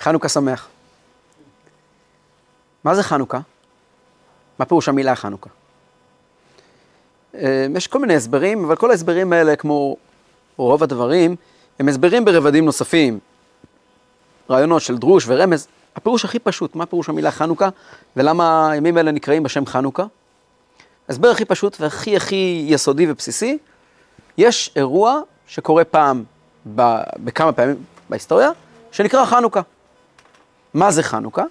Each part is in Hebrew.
חנוכה שמח. מה זה חנוכה? מה פירוש המילה חנוכה? אה, יש כל מיני הסברים, אבל כל ההסברים האלה, כמו רוב הדברים, הם הסברים ברבדים נוספים. רעיונות של דרוש ורמז. הפירוש הכי פשוט, מה פירוש המילה חנוכה, ולמה הימים האלה נקראים בשם חנוכה? ההסבר הכי פשוט והכי הכי יסודי ובסיסי, יש אירוע שקורה פעם בכמה פעמים בהיסטוריה, שנקרא חנוכה. מה זה חנוכה?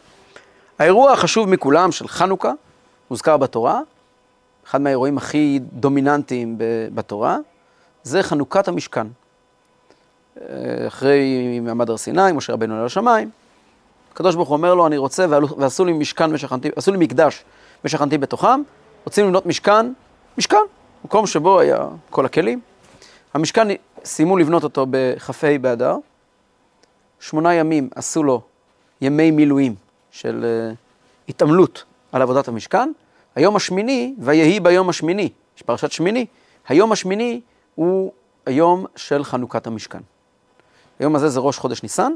האירוע החשוב מכולם של חנוכה, מוזכר בתורה, אחד מהאירועים הכי דומיננטיים בתורה, זה חנוכת המשכן. אחרי מעמד הר סיני, משה רבנו על השמיים, הקדוש ברוך הוא אומר לו, אני רוצה, ועשו לי משכן ושכנתי, עשו לי מקדש ושכנתי בתוכם, רוצים לבנות משכן, משכן, מקום שבו היה כל הכלים. המשכן, סיימו לבנות אותו בכ"ה באדר, שמונה ימים עשו לו ימי מילואים של uh, התעמלות על עבודת המשכן. היום השמיני, ויהי ביום השמיני, יש פרשת שמיני, היום השמיני הוא היום של חנוכת המשכן. היום הזה זה ראש חודש ניסן,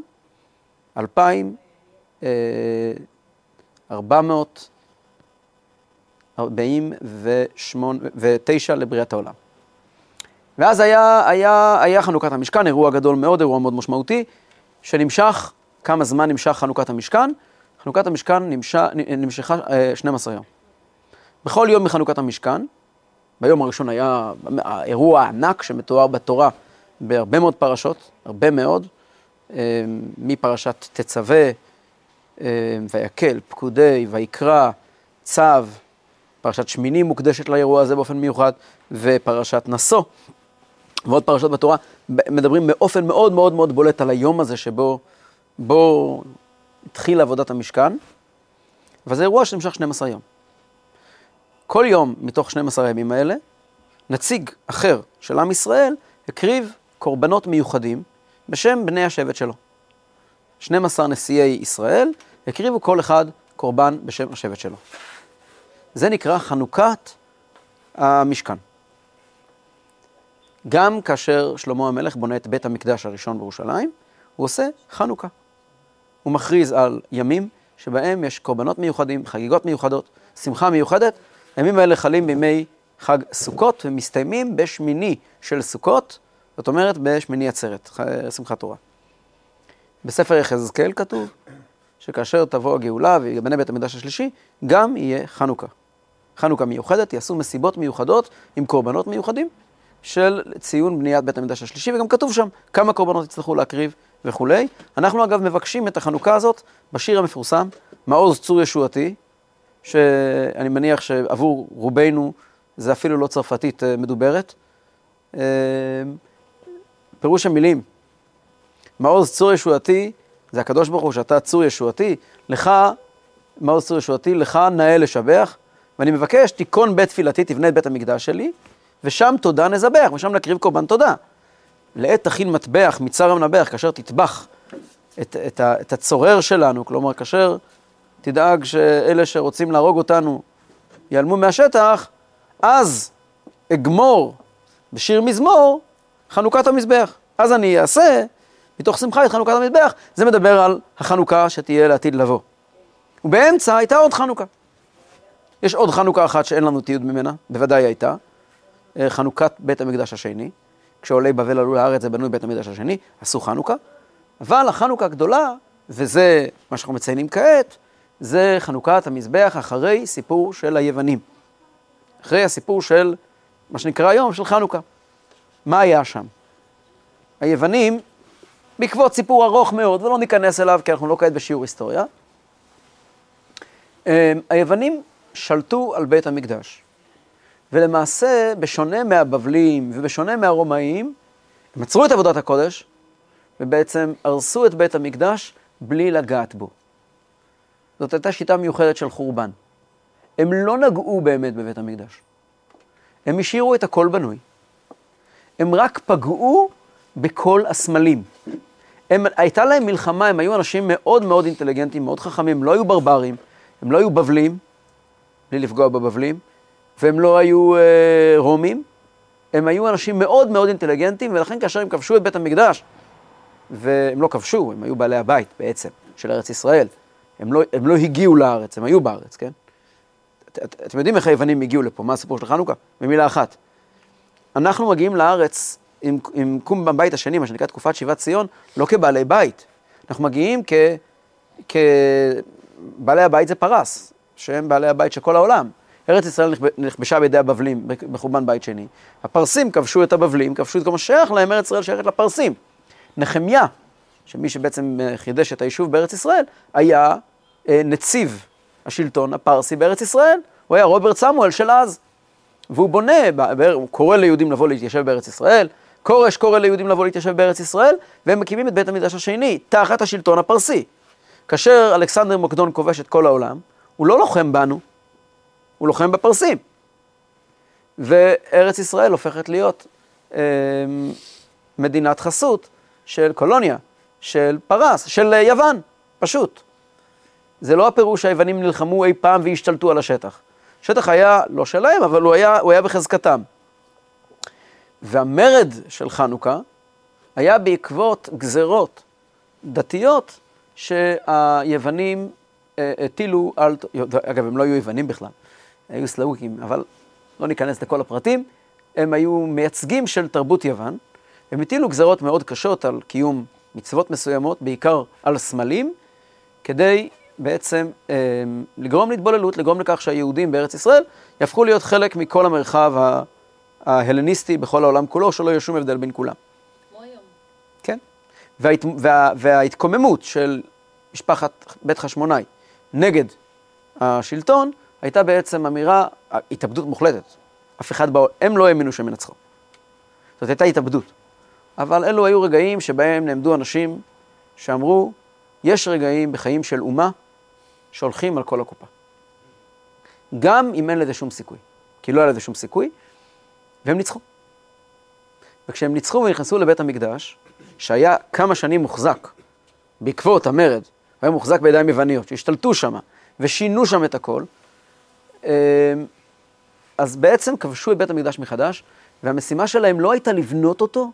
2449 לבריאת העולם. ואז היה, היה, היה חנוכת המשכן, אירוע גדול מאוד, אירוע מאוד משמעותי, שנמשך, כמה זמן נמשך חנוכת המשכן? חנוכת המשכן נמשך, נמשכה 12 יום. בכל יום מחנוכת המשכן, ביום הראשון היה אירוע ענק שמתואר בתורה בהרבה מאוד פרשות, הרבה מאוד, אה, מפרשת תצווה, אה, ויקל, פקודי, ויקרא, צו, פרשת שמיני מוקדשת לאירוע הזה באופן מיוחד, ופרשת נשוא, ועוד פרשות בתורה, מדברים באופן מאוד מאוד מאוד בולט על היום הזה שבו בו התחיל עבודת המשכן, וזה אירוע שנמשך 12 יום. כל יום מתוך 12 הימים האלה, נציג אחר של עם ישראל הקריב קורבנות מיוחדים בשם בני השבט שלו. 12 נשיאי ישראל הקריבו כל אחד קורבן בשם השבט שלו. זה נקרא חנוכת המשכן. גם כאשר שלמה המלך בונה את בית המקדש הראשון בירושלים, הוא עושה חנוכה. הוא מכריז על ימים שבהם יש קורבנות מיוחדים, חגיגות מיוחדות, שמחה מיוחדת. הימים האלה חלים בימי חג סוכות ומסתיימים בשמיני של סוכות, זאת אומרת בשמיני עצרת, שמחת תורה. בספר יחזקאל כתוב שכאשר תבוא הגאולה ויבנה בית המקדש השלישי, גם יהיה חנוכה. חנוכה מיוחדת, יעשו מסיבות מיוחדות עם קורבנות מיוחדים של ציון בניית בית המקדש השלישי, וגם כתוב שם כמה קורבנות יצטרכו להקריב וכולי. אנחנו אגב מבקשים את החנוכה הזאת בשיר המפורסם, מעוז צור ישועתי, שאני מניח שעבור רובנו זה אפילו לא צרפתית אה, מדוברת. אה, פירוש המילים, מעוז צור ישועתי, זה הקדוש ברוך הוא שאתה צור ישועתי, לך, מעוז צור ישועתי, לך נאה לשבח, ואני מבקש, תיכון בית תפילתי, תבנה את בית המקדש שלי, ושם תודה נזבח, ושם נקריב קורבן תודה. לעת תכין מטבח מצר המנבח, כאשר תטבח את, את, את הצורר שלנו, כלומר, כאשר תדאג שאלה שרוצים להרוג אותנו ייעלמו מהשטח, אז אגמור בשיר מזמור חנוכת המזבח. אז אני אעשה מתוך שמחה את חנוכת המזבח. זה מדבר על החנוכה שתהיה לעתיד לבוא. ובאמצע הייתה עוד חנוכה. יש עוד חנוכה אחת שאין לנו תיעוד ממנה, בוודאי הייתה, אה, חנוכת בית המקדש השני. כשעולי בבל עלו לארץ זה בנוי בית המקדש השני, עשו חנוכה. אבל החנוכה הגדולה, וזה מה שאנחנו מציינים כעת, זה חנוכת המזבח אחרי סיפור של היוונים. אחרי הסיפור של, מה שנקרא היום, של חנוכה. מה היה שם? היוונים, בעקבות סיפור ארוך מאוד, ולא ניכנס אליו כי אנחנו לא כעת בשיעור היסטוריה, אה, היוונים שלטו על בית המקדש. ולמעשה, בשונה מהבבלים ובשונה מהרומאים, הם עצרו את עבודת הקודש, ובעצם הרסו את בית המקדש בלי לגעת בו. זאת הייתה שיטה מיוחדת של חורבן. הם לא נגעו באמת בבית המקדש. הם השאירו את הכל בנוי. הם רק פגעו בכל הסמלים. הם, הייתה להם מלחמה, הם היו אנשים מאוד מאוד אינטליגנטים, מאוד חכמים, הם לא היו ברברים, הם לא היו בבלים, בלי לפגוע בבבלים, והם לא היו אה, רומים, הם היו אנשים מאוד מאוד אינטליגנטים, ולכן כאשר הם כבשו את בית המקדש, והם לא כבשו, הם היו בעלי הבית בעצם. של ארץ ישראל. הם לא, הם לא הגיעו לארץ, הם היו בארץ, כן? את, את, אתם יודעים איך היוונים הגיעו לפה, מה הסיפור של חנוכה? במילה אחת. אנחנו מגיעים לארץ עם, עם קום בבית השני, מה שנקרא תקופת שיבת ציון, לא כבעלי בית. אנחנו מגיעים כ... כבעלי הבית זה פרס, שהם בעלי הבית של כל העולם. ארץ ישראל נכבשה בידי הבבלים בחורבן בית שני. הפרסים כבשו את הבבלים, כבשו את כל מה ששייך להם, ארץ ישראל שייכת לפרסים. נחמיה, שמי שבעצם אה, חידש את היישוב בארץ ישראל, היה אה, נציב השלטון הפרסי בארץ ישראל. הוא היה רוברט סמואל של אז. והוא בונה, הוא קורא ליהודים לבוא להתיישב בארץ ישראל, כורש קורא ליהודים לבוא להתיישב בארץ ישראל, והם מקימים את בית המדרש השני, תחת השלטון הפרסי. כאשר אלכסנדר מוקדון כובש את כל העולם, הוא לא לוחם בנו, הוא לוחם בפרסים. וארץ ישראל הופכת להיות אה, מדינת חסות של קולוניה, של פרס, של יוון, פשוט. זה לא הפירוש שהיוונים נלחמו אי פעם והשתלטו על השטח. השטח היה לא שלהם, אבל הוא היה, הוא היה בחזקתם. והמרד של חנוכה היה בעקבות גזרות דתיות שהיוונים אה, הטילו על, אגב, הם לא היו יוונים בכלל, היו סלאוקים, אבל לא ניכנס לכל הפרטים, הם היו מייצגים של תרבות יוון, הם הטילו גזרות מאוד קשות על קיום מצוות מסוימות, בעיקר על סמלים, כדי בעצם אה, לגרום להתבוללות, לגרום לכך שהיהודים בארץ ישראל יהפכו להיות חלק מכל המרחב ההלניסטי בכל העולם כולו, שלא יהיה שום הבדל בין כולם. כן. וההת, וה, וההתקוממות של משפחת בית חשמונאי נגד השלטון, הייתה בעצם אמירה, התאבדות מוחלטת. אף אחד, בא, הם לא האמינו שהם ינצחו. זאת הייתה התאבדות. אבל אלו היו רגעים שבהם נעמדו אנשים שאמרו, יש רגעים בחיים של אומה שהולכים על כל הקופה. גם אם אין לזה שום סיכוי. כי לא היה לזה שום סיכוי, והם ניצחו. וכשהם ניצחו ונכנסו לבית המקדש, שהיה כמה שנים מוחזק בעקבות המרד, היה מוחזק בידיים יווניות, שהשתלטו שם ושינו שם את הכל, אז בעצם כבשו את בית המקדש מחדש, והמשימה שלהם לא הייתה לבנות אותו,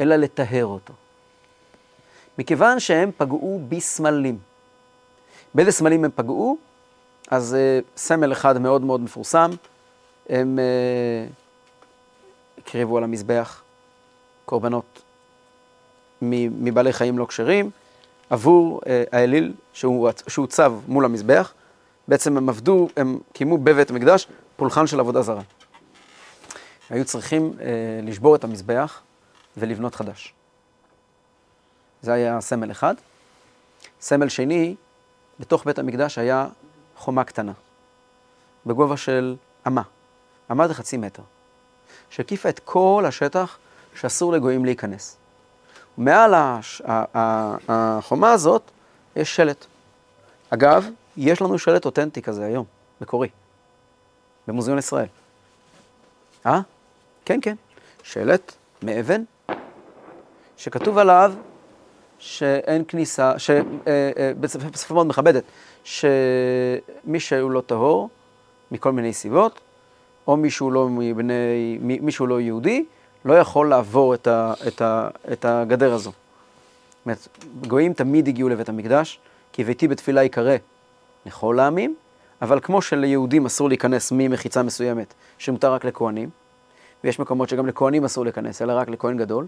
אלא לטהר אותו. מכיוון שהם פגעו בסמלים. באיזה סמלים הם פגעו? אז uh, סמל אחד מאוד מאוד מפורסם, הם uh, הקריבו על המזבח קורבנות מבעלי חיים לא כשרים, עבור uh, האליל שהוצב מול המזבח. בעצם הם עבדו, הם קיימו בבית המקדש פולחן של עבודה זרה. היו צריכים uh, לשבור את המזבח ולבנות חדש. זה היה סמל אחד. סמל שני, בתוך בית המקדש היה חומה קטנה, בגובה של אמה. אמה זה חצי מטר, שהקיפה את כל השטח שאסור לגויים להיכנס. מעל הש... החומה הזאת יש שלט. אגב, יש לנו שלט אותנטי כזה היום, מקורי, במוזיאון ישראל. אה? כן, כן. שלט מאבן, שכתוב עליו שאין כניסה, שבשפה מאוד מכבדת, שמי שהוא לא טהור, מכל מיני סיבות, או מישהו לא, מבני, מישהו לא יהודי, לא יכול לעבור את, ה, את, ה, את הגדר הזו. זאת אומרת, גויים תמיד הגיעו לבית המקדש, כי ביתי בתפילה ייקרא לכל העמים, אבל כמו שליהודים אסור להיכנס ממחיצה מסוימת, שמותר רק לכהנים, ויש מקומות שגם לכהנים אסור להיכנס, אלא רק לכהן גדול,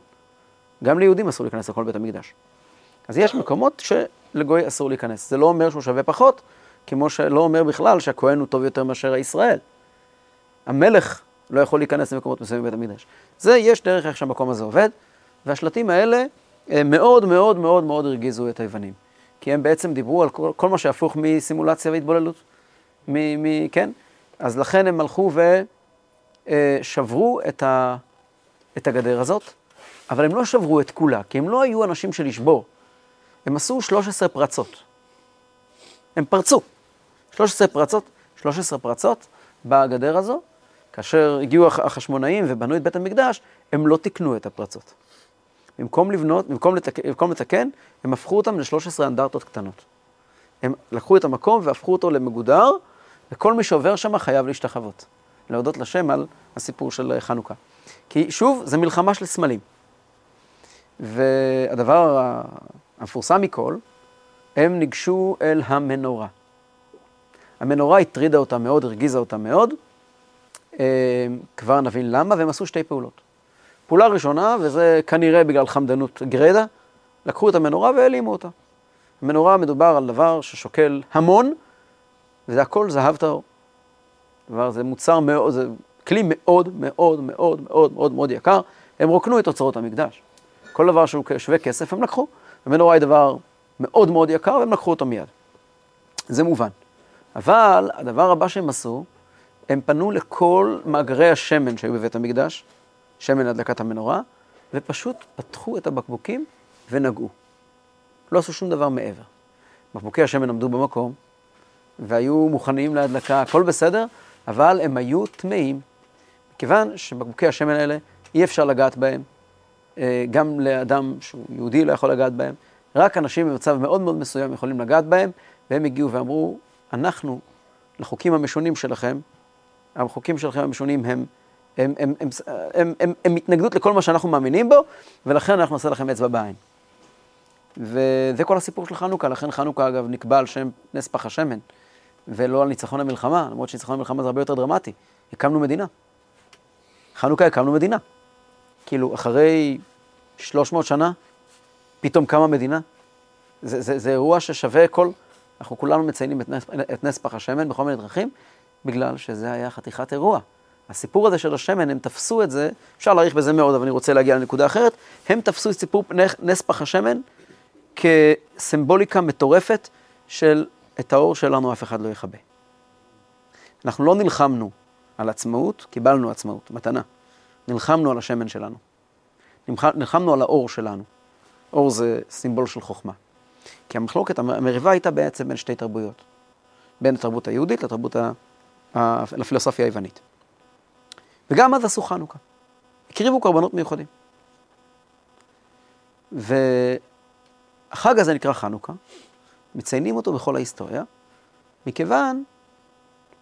גם ליהודים אסור להיכנס לכל בית המקדש. אז יש מקומות שלגוי אסור להיכנס. זה לא אומר שהוא שווה פחות, כמו שלא אומר בכלל שהכהן הוא טוב יותר מאשר הישראל. המלך לא יכול להיכנס למקומות מסוימים בבית המקדש. זה, יש דרך איך שהמקום הזה עובד, והשלטים האלה מאוד מאוד מאוד מאוד הרגיזו את היוונים. כי הם בעצם דיברו על כל, כל מה שהפוך מסימולציה והתבוללות. מ, מ, כן? אז לכן הם הלכו ושברו את, ה, את הגדר הזאת, אבל הם לא שברו את כולה, כי הם לא היו אנשים של לשבור. הם עשו 13 פרצות. הם פרצו. 13 פרצות, 13 פרצות בגדר הזו. כאשר הגיעו החשמונאים ובנו את בית המקדש, הם לא תיקנו את הפרצות. במקום לבנות, במקום, לתק, במקום לתקן, הם הפכו אותם ל-13 אנדרטות קטנות. הם לקחו את המקום והפכו אותו למגודר, וכל מי שעובר שם חייב להשתחוות. להודות לשם על הסיפור של חנוכה. כי שוב, זה מלחמה של סמלים. והדבר המפורסם מכל, הם ניגשו אל המנורה. המנורה הטרידה אותם מאוד, הרגיזה אותם מאוד. אה, כבר נבין למה, והם עשו שתי פעולות. פעולה ראשונה, וזה כנראה בגלל חמדנות גרידא, לקחו את המנורה והעלימו אותה. המנורה מדובר על דבר ששוקל המון, וזה הכל זהב טהור. דבר, זה מוצר מאוד, זה כלי מאוד מאוד מאוד מאוד מאוד מאוד יקר. הם רוקנו את אוצרות המקדש. כל דבר שהוא שווה כסף הם לקחו. המנורה היא דבר מאוד מאוד יקר והם לקחו אותו מיד. זה מובן. אבל הדבר הבא שהם עשו, הם פנו לכל מאגרי השמן שהיו בבית המקדש, שמן הדלקת המנורה, ופשוט פתחו את הבקבוקים ונגעו. לא עשו שום דבר מעבר. בקבוקי השמן עמדו במקום, והיו מוכנים להדלקה, הכל בסדר, אבל הם היו טמאים. מכיוון שבקבוקי השמן האלה, אי אפשר לגעת בהם, אה, גם לאדם שהוא יהודי לא יכול לגעת בהם, רק אנשים במצב מאוד מאוד מסוים יכולים לגעת בהם, והם הגיעו ואמרו, אנחנו, לחוקים המשונים שלכם, החוקים שלכם המשונים הם, הם, הם, הם, הם, הם, הם התנגדות לכל מה שאנחנו מאמינים בו, ולכן אנחנו נעשה לכם אצבע בעין. וזה כל הסיפור של חנוכה, לכן חנוכה אגב נקבע על שם נס פח השמן, ולא על ניצחון המלחמה, למרות שניצחון המלחמה זה הרבה יותר דרמטי. הקמנו מדינה. חנוכה הקמנו מדינה. כאילו, אחרי 300 שנה, פתאום קמה מדינה. זה, זה, זה אירוע ששווה כל... אנחנו כולנו מציינים את נס, את נס פח השמן בכל מיני דרכים, בגלל שזה היה חתיכת אירוע. הסיפור הזה של השמן, הם תפסו את זה, אפשר להעריך בזה מאוד, אבל אני רוצה להגיע לנקודה אחרת, הם תפסו את סיפור נס פח השמן כסימבוליקה מטורפת של את האור שלנו אף אחד לא יכבה. אנחנו לא נלחמנו על עצמאות, קיבלנו עצמאות, מתנה. נלחמנו על השמן שלנו. נלחמנו על האור שלנו. אור זה סימבול של חוכמה. כי המחלוקת, המריבה הייתה בעצם בין שתי תרבויות. בין התרבות היהודית לתרבות, ה... לפילוסופיה היוונית. וגם אז עשו חנוכה. הקריבו קורבנות מיוחדים. והחג הזה נקרא חנוכה, מציינים אותו בכל ההיסטוריה, מכיוון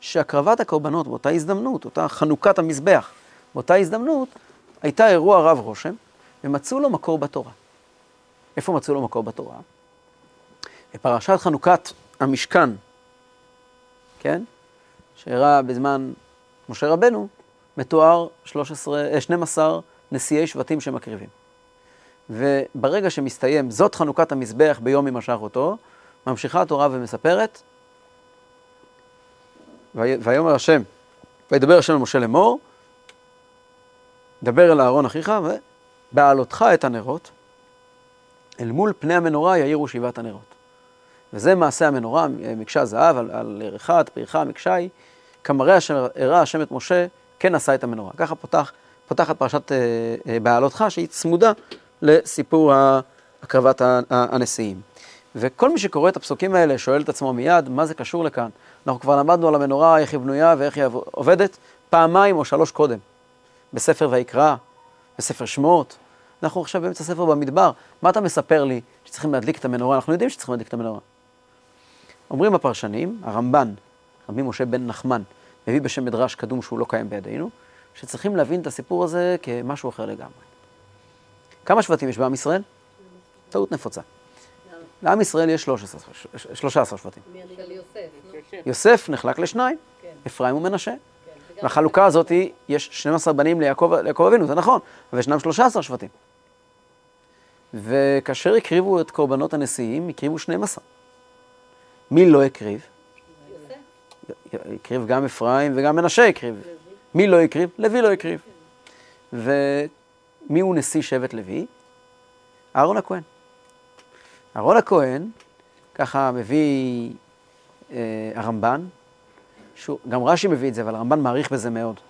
שהקרבת הקורבנות באותה הזדמנות, אותה חנוכת המזבח, באותה הזדמנות, הייתה אירוע רב רושם, ומצאו לו מקור בתורה. איפה מצאו לו מקור בתורה? בפרשת חנוכת המשכן, כן? שאירע בזמן משה רבנו, מתואר 13, 12 אה, נשיאי שבטים שמקריבים. וברגע שמסתיים, זאת חנוכת המזבח ביום הימשך אותו, ממשיכה התורה ומספרת, ויאמר השם, וידבר השם למשה לאמור, דבר אל אהרון אחיך, ובעלותך את הנרות, אל מול פני המנורה יאירו שבעת הנרות. וזה מעשה המנורה, מקשה זהב, על, על ריחת, פריחה, מקשי, כמראה אשר הראה השם את משה, כן עשה את המנורה. ככה פותח, פותחת פרשת אה, אה, בעלותך, שהיא צמודה לסיפור הקרבת הנשיאים. וכל מי שקורא את הפסוקים האלה שואל את עצמו מיד, מה זה קשור לכאן? אנחנו כבר למדנו על המנורה, איך היא בנויה ואיך היא עובדת, פעמיים או שלוש קודם. בספר ויקרא, בספר שמות. אנחנו עכשיו באמצע ספר במדבר. מה אתה מספר לי שצריכים להדליק את המנורה? אנחנו יודעים שצריכים להדליק את המנורה. אומרים הפרשנים, הרמב"ן, רבי משה בן נחמן, מביא בשם מדרש קדום שהוא לא קיים בידינו, שצריכים להבין את הסיפור הזה כמשהו אחר לגמרי. כמה שבטים יש בעם ישראל? טעות נפוצה. לעם ישראל יש 13, 13 שבטים. יוסף נחלק לשניים, כן. אפרים ומנשה. כן, והחלוקה הזאת, יש 12 בנים ליעקב אבינו, זה נכון, אבל ישנם 13 שבטים. וכאשר הקריבו את קורבנות הנשיאים, הקריבו 12. מי לא הקריב? הקריב גם אפרים וגם מנשה הקריב. מי לא הקריב? לוי לא הקריב. ומי הוא נשיא שבט לוי? אהרון הכהן. אהרון הכהן, ככה מביא אה, הרמב"ן, שהוא, גם רש"י מביא את זה, אבל הרמב"ן מעריך בזה מאוד.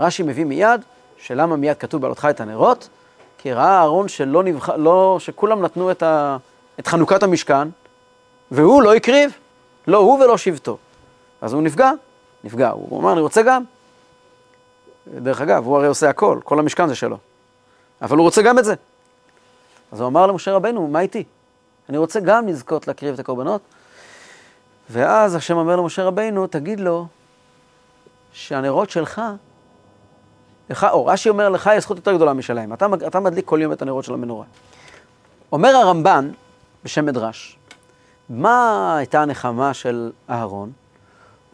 רש"י מביא מיד, שלמה מיד כתוב בעלותך את הנרות? כי ראה אהרון שלא נבח... לא, שכולם נתנו את, ה... את חנוכת המשכן, והוא לא הקריב, לא הוא ולא שבטו. אז הוא נפגע, נפגע. הוא אמר, אני רוצה גם. דרך אגב, הוא הרי עושה הכל, כל המשכן זה שלו. אבל הוא רוצה גם את זה. אז הוא אמר למשה רבנו, מה איתי? אני רוצה גם לזכות להקריב את הקורבנות. ואז השם אומר למשה רבינו, תגיד לו שהנרות שלך, לך, או רש"י אומר, לך יש זכות יותר גדולה משלהם. אתה, אתה מדליק כל יום את הנרות של המנורה. אומר הרמב"ן, בשם מדרש, מה הייתה הנחמה של אהרון?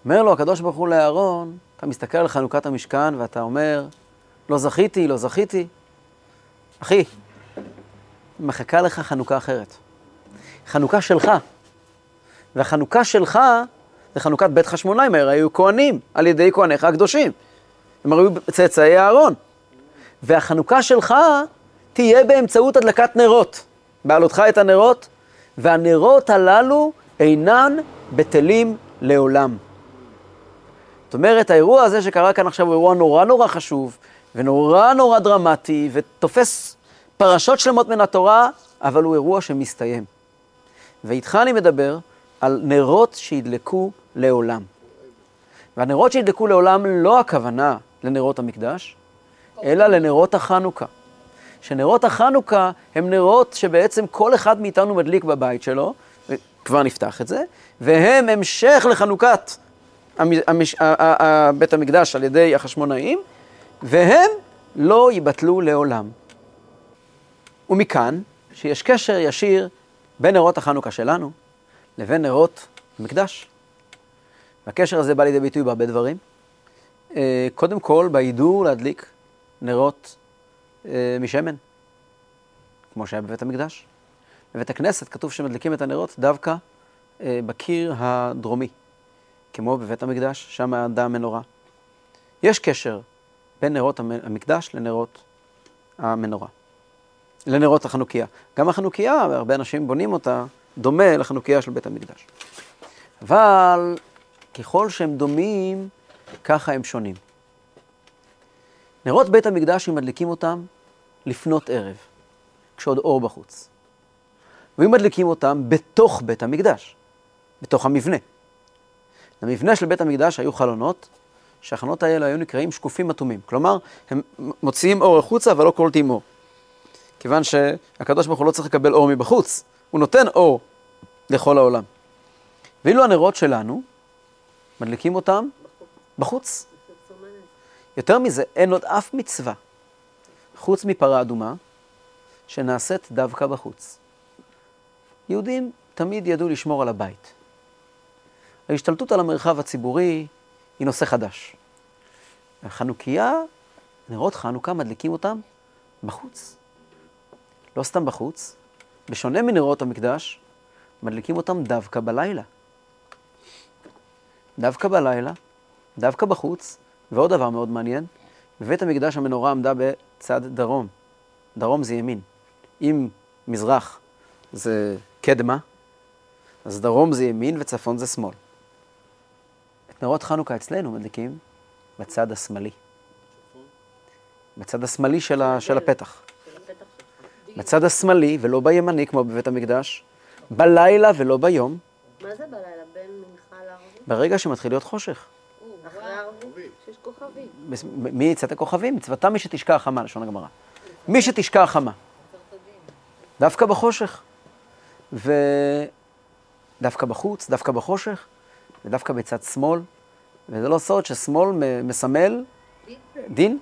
אומר לו הקדוש ברוך הוא לאהרון, אתה מסתכל על חנוכת המשכן ואתה אומר, לא זכיתי, לא זכיתי. אחי, מחכה לך חנוכה אחרת. חנוכה שלך. והחנוכה שלך זה חנוכת בית חשמונאים, הרי היו כהנים על ידי כהניך הקדושים. הם היו צאצאי אהרון. והחנוכה שלך תהיה באמצעות הדלקת נרות. בעלותך את הנרות, והנרות הללו אינן בטלים לעולם. זאת אומרת, האירוע הזה שקרה כאן עכשיו הוא אירוע נורא נורא חשוב, ונורא נורא דרמטי, ותופס פרשות שלמות מן התורה, אבל הוא אירוע שמסתיים. ואיתך אני מדבר על נרות שידלקו לעולם. והנרות שידלקו לעולם לא הכוונה לנרות המקדש, אלא לנרות החנוכה. שנרות החנוכה הם נרות שבעצם כל אחד מאיתנו מדליק בבית שלו, כבר נפתח את זה, והם המשך לחנוכת המש... בית המקדש על ידי החשמונאים, והם לא ייבטלו לעולם. ומכאן שיש קשר ישיר בין נרות החנוכה שלנו לבין נרות המקדש. והקשר הזה בא לידי ביטוי בהרבה דברים. אה, קודם כל, בהידור להדליק נרות אה, משמן, כמו שהיה בבית המקדש. בבית הכנסת כתוב שמדליקים את הנרות דווקא אה, בקיר הדרומי, כמו בבית המקדש, שם עמדה המנורה. יש קשר בין נרות המקדש לנרות המנורה, לנרות החנוכיה. גם החנוכיה, הרבה אנשים בונים אותה, דומה לחנוכיה של בית המקדש. אבל ככל שהם דומים, ככה הם שונים. נרות בית המקדש, אם מדליקים אותם לפנות ערב, כשעוד אור בחוץ. ואם מדליקים אותם בתוך בית המקדש, בתוך המבנה. למבנה של בית המקדש היו חלונות, שהחלונות האלה היו נקראים שקופים אטומים. כלומר, הם מוציאים אור החוצה, אבל לא קולטים אור. כיוון שהקדוש ברוך הוא לא צריך לקבל אור מבחוץ, הוא נותן אור לכל העולם. ואילו הנרות שלנו, מדליקים אותם בחוץ. יותר מזה, אין עוד אף מצווה, חוץ מפרה אדומה, שנעשית דווקא בחוץ. יהודים תמיד ידעו לשמור על הבית. ההשתלטות על המרחב הציבורי היא נושא חדש. החנוכיה, נרות חנוכה, מדליקים אותם בחוץ. לא סתם בחוץ, בשונה מנרות המקדש, מדליקים אותם דווקא בלילה. דווקא בלילה, דווקא בחוץ, ועוד דבר מאוד מעניין, בבית המקדש המנורה עמדה בצד דרום. דרום זה ימין. אם מזרח זה קדמה, אז דרום זה ימין וצפון זה שמאל. נרות חנוכה אצלנו מדליקים בצד השמאלי. בצד השמאלי של, ה, של הפתח. בצד השמאלי ולא בימני כמו בבית המקדש, בלילה ולא ביום. מה זה בלילה? בין מנחה לערבית? ברגע שמתחיל להיות חושך. אחרי הערבית? שיש כוכבים. מי יצאת הכוכבים? מצוותם מי שתשקע החמה, לשון הגמרא. מי שתשקע החמה. דווקא בחושך. ודווקא בחוץ, דווקא בחושך, ודווקא בצד שמאל. וזה לא סוד ששמאל מסמל דין.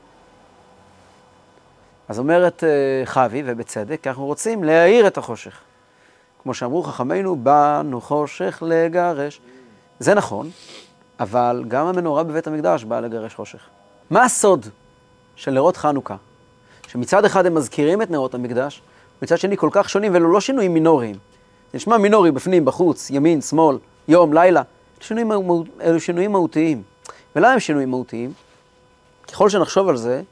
אז אומרת אה, חוי, ובצדק, כי אנחנו רוצים להאיר את החושך. כמו שאמרו חכמינו, באנו חושך לגרש. זה נכון, אבל גם המנורה בבית המקדש באה לגרש חושך. מה הסוד של נרות חנוכה? שמצד אחד הם מזכירים את נרות המקדש, מצד שני כל כך שונים, ואלו לא שינויים מינוריים. זה נשמע מינורי בפנים, בחוץ, ימין, שמאל, יום, לילה. שינויים, אלו שינויים מהותיים. ולמה הם שינויים מהותיים? ככל שנחשוב על זה,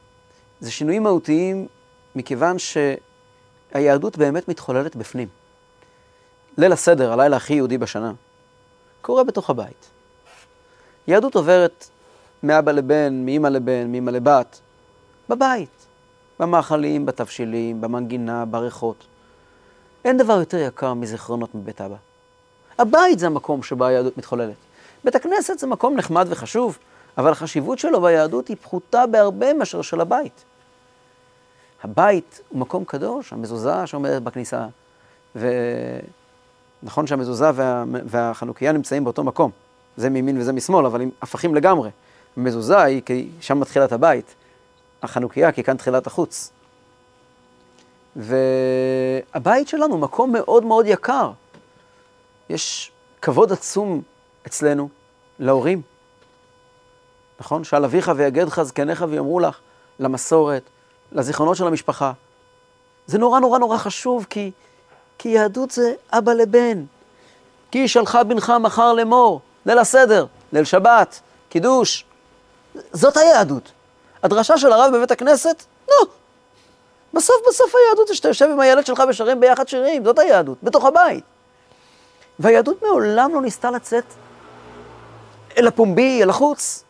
זה שינויים מהותיים מכיוון שהיהדות באמת מתחוללת בפנים. ליל הסדר, הלילה הכי יהודי בשנה, קורה בתוך הבית. יהדות עוברת מאבא לבן, מאמא לבן, מאמא לבת, בבית, במאכלים, בתבשילים, במנגינה, בריחות. אין דבר יותר יקר מזיכרונות מבית אבא. הבית זה המקום שבו היהדות מתחוללת. בית הכנסת זה מקום נחמד וחשוב, אבל החשיבות שלו ביהדות היא פחותה בהרבה מאשר של הבית. הבית הוא מקום קדוש, המזוזה שעומדת בכניסה, ונכון שהמזוזה וה... והחנוכיה נמצאים באותו מקום, זה מימין וזה משמאל, אבל הם הפכים לגמרי. המזוזה היא כי שם מתחילת הבית, החנוכיה כי כאן תחילת החוץ. והבית שלנו הוא מקום מאוד מאוד יקר. יש כבוד עצום אצלנו להורים. נכון? שאל אביך ויגדך זקניך ויאמרו לך, למסורת, לזיכרונות של המשפחה. זה נורא נורא נורא חשוב, כי, כי יהדות זה אבא לבן. כי ישאלך בנך מחר לאמור, ליל הסדר, ליל שבת, קידוש. זאת היהדות. הדרשה של הרב בבית הכנסת, נו, בסוף בסוף היהדות זה שאתה יושב עם הילד שלך ושרים ביחד שירים, זאת היהדות, בתוך הבית. והיהדות מעולם לא ניסתה לצאת אל הפומבי, אל החוץ.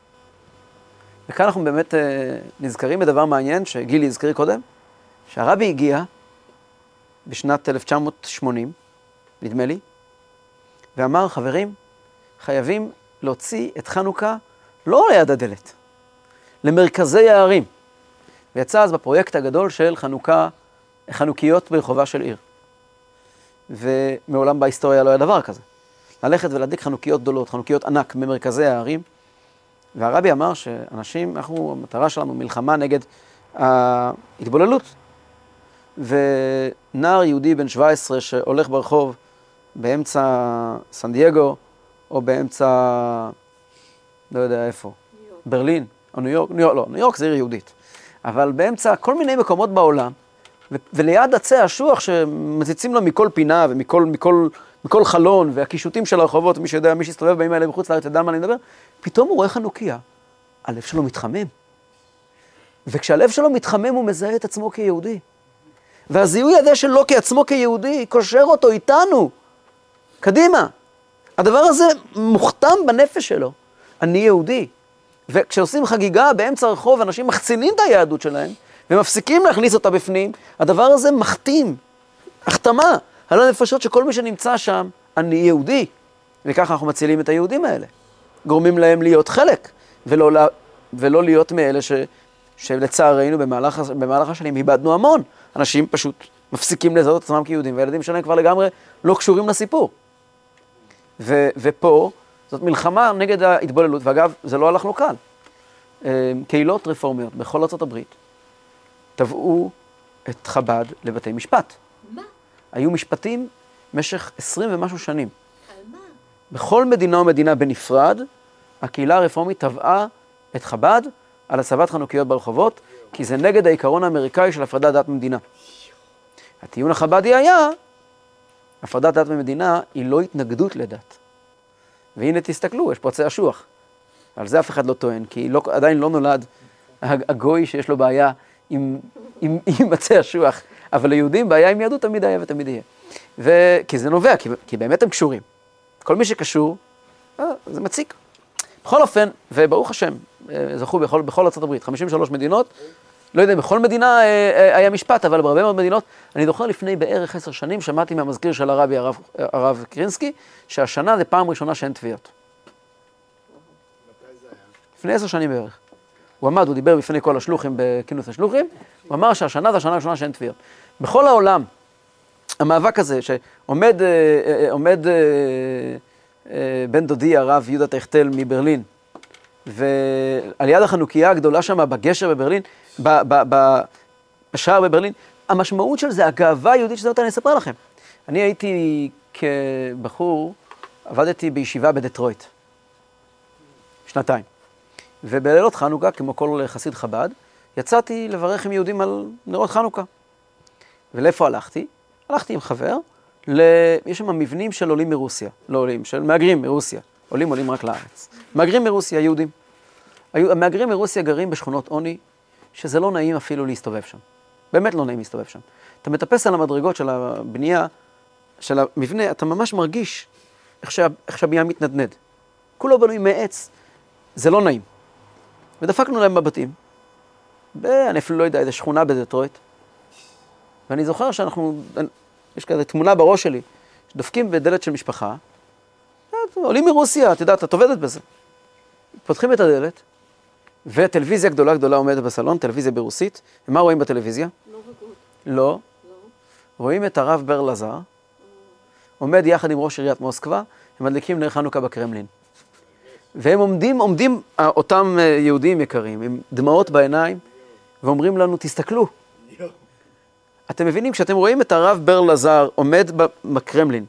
וכאן אנחנו באמת אה, נזכרים בדבר מעניין שגילי הזכיר קודם, שהרבי הגיע בשנת 1980, נדמה לי, ואמר, חברים, חייבים להוציא את חנוכה לא ליד הדלת, למרכזי הערים. ויצא אז בפרויקט הגדול של חנוכה, חנוכיות ברחובה של עיר. ומעולם בהיסטוריה לא היה דבר כזה. ללכת ולהדליק חנוכיות גדולות, חנוכיות ענק במרכזי הערים. והרבי אמר שאנשים, אנחנו, המטרה שלנו מלחמה נגד ההתבוללות. ונער יהודי בן 17 שהולך ברחוב באמצע סן דייגו, או באמצע, לא יודע איפה, ברלין, או ניו יורק, ניו יורק, לא, ניו יורק זה עיר יהודית. אבל באמצע כל מיני מקומות בעולם, וליד עצי אשוח שמציצים לו מכל פינה ומכל מכל, מכל חלון, והקישוטים של הרחובות, מי שיודע, מי שהסתובב בימים האלה בחוץ לארץ ידע מה אני מדבר, פתאום הוא רואה חנוכיה, הלב שלו מתחמם. וכשהלב שלו מתחמם הוא מזהה את עצמו כיהודי. והזיהוי הזה שלו כעצמו כיהודי קושר אותו איתנו. קדימה. הדבר הזה מוכתם בנפש שלו. אני יהודי. וכשעושים חגיגה באמצע הרחוב, אנשים מחצינים את היהדות שלהם, ומפסיקים להכניס אותה בפנים, הדבר הזה מחתים, החתמה, על הנפשות שכל מי שנמצא שם, אני יהודי. וככה אנחנו מצילים את היהודים האלה. גורמים להם להיות חלק, ולא, ולא להיות מאלה ש, שלצערנו במהלך, במהלך השנים איבדנו המון. אנשים פשוט מפסיקים לזהות את עצמם כיהודים, והילדים שלהם כבר לגמרי לא קשורים לסיפור. ו, ופה זאת מלחמה נגד ההתבוללות, ואגב, זה לא הלך לו קל. אה, קהילות רפורמיות בכל ארצות הברית תבעו את חב"ד לבתי משפט. מה? היו משפטים במשך עשרים ומשהו שנים. על מה? בכל מדינה ומדינה בנפרד, הקהילה הרפורמית תבעה את חב"ד על הצבת חנוכיות ברחובות, כי זה נגד העיקרון האמריקאי של הפרדת דת ממדינה. הטיעון החב"די היה, הפרדת דת ממדינה היא לא התנגדות לדת. והנה תסתכלו, יש פה עצי אשוח. על זה אף אחד לא טוען, כי לא, עדיין לא נולד הגוי שיש לו בעיה עם עצי אשוח, אבל ליהודים בעיה עם יהדות תמיד היה ותמיד יהיה. ו... כי זה נובע, כי, כי באמת הם קשורים. כל מי שקשור, אה, זה מציק. בכל אופן, וברוך השם, אה, זכו בכל, בכל ארה"ב, 53 מדינות, לא יודע, בכל מדינה אה, אה, היה משפט, אבל בהרבה מאוד מדינות, אני זוכר לפני בערך עשר שנים, שמעתי מהמזכיר של הרבי, הרב, הרב קרינסקי, שהשנה זה פעם ראשונה שאין תביעות. לפני עשר שנים בערך. הוא עמד, הוא דיבר בפני כל השלוחים בכינוס השלוחים, הוא אמר שהשנה זה השנה הראשונה שאין תביעות. בכל העולם, המאבק הזה, שעומד אה, אה, עומד, אה, אה, בן דודי הרב יהודה טכטל מברלין, ועל יד החנוכיה הגדולה שם בגשר בברלין, בשער בברלין, המשמעות של זה, הגאווה היהודית נותן, אני אספר לכם. אני הייתי כבחור, עבדתי בישיבה בדטרויט, שנתיים. ובלילות חנוכה, כמו כל חסיד חב"ד, יצאתי לברך עם יהודים על נרות חנוכה. ולאיפה הלכתי? הלכתי עם חבר, ל... יש שם מבנים של עולים מרוסיה, לא עולים, של מהגרים מרוסיה. עולים עולים רק לארץ. מהגרים מרוסיה, יהודים. המהגרים מרוסיה גרים בשכונות עוני, שזה לא נעים אפילו להסתובב שם. באמת לא נעים להסתובב שם. אתה מטפס על המדרגות של הבנייה, של המבנה, אתה ממש מרגיש איך, שה, איך שהבנייה מתנדנד. כולו בנוי מעץ, זה לא נעים. ודפקנו להם בבתים, אני אפילו לא יודע, איזה שכונה בדטרויט, ואני זוכר שאנחנו, יש כזה תמונה בראש שלי, שדופקים בדלת של משפחה, עולים מרוסיה, את יודעת, את עובדת בזה. פותחים את הדלת, וטלוויזיה גדולה גדולה עומדת בסלון, טלוויזיה ברוסית, ומה רואים בטלוויזיה? לא. לא. לא. רואים את הרב ברלזר, עומד יחד עם ראש עיריית מוסקבה, הם מדליקים נר חנוכה בקרמלין. והם עומדים, עומדים אה, אותם אה, יהודים יקרים, עם דמעות בעיניים, ואומרים לנו, תסתכלו. אתם מבינים, כשאתם רואים את הרב ברלזר עומד בקרמלין,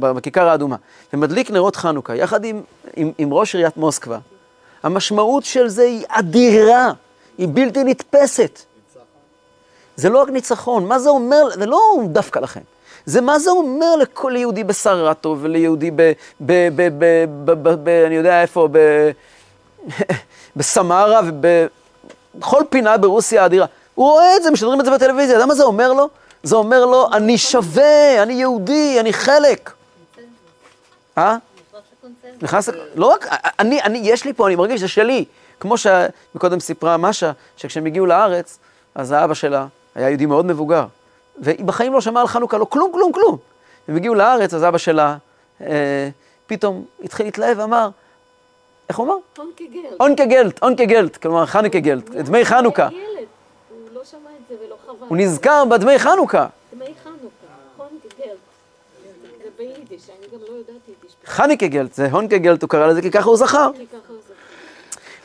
בכיכר האדומה, ומדליק נרות חנוכה, יחד עם, עם, עם ראש עיריית מוסקבה, המשמעות של זה היא אדירה, היא בלתי נתפסת. זה לא רק ניצחון, מה זה אומר, זה לא דווקא לכם. זה מה זה אומר לכל יהודי בסרטו וליהודי ב... ב... ב... ב... ב... ב... ב... אני יודע איפה, ב... בסמרה ובכל פינה ברוסיה האדירה. הוא רואה את זה, משדרים את זה בטלוויזיה, אתה יודע מה זה אומר לו? זה אומר לו, אני שווה, אני יהודי, אני חלק. אה? נכנס, לא רק, אני, אני, יש לי פה, אני מרגיש, זה שלי. כמו שמקודם סיפרה משה, שכשהם הגיעו לארץ, אז האבא שלה היה יהודי מאוד מבוגר, והיא בחיים לא שמעה על חנוכה, לא כלום, כלום, כלום. הם הגיעו לארץ, אז אבא שלה אה, פתאום התחיל להתלהב ואמר, איך הוא אמר? אונקה גלט. אונקה גלט, אונקה גלט, כלומר חנוכה גלט, דמי חנוכה. הוא לא. הוא נזכר בדמי חנוכה. דמי חנוכה, לא. חניקה גלט, זה הונקה גלט, הוא קרא לזה כי ככה הוא זכר.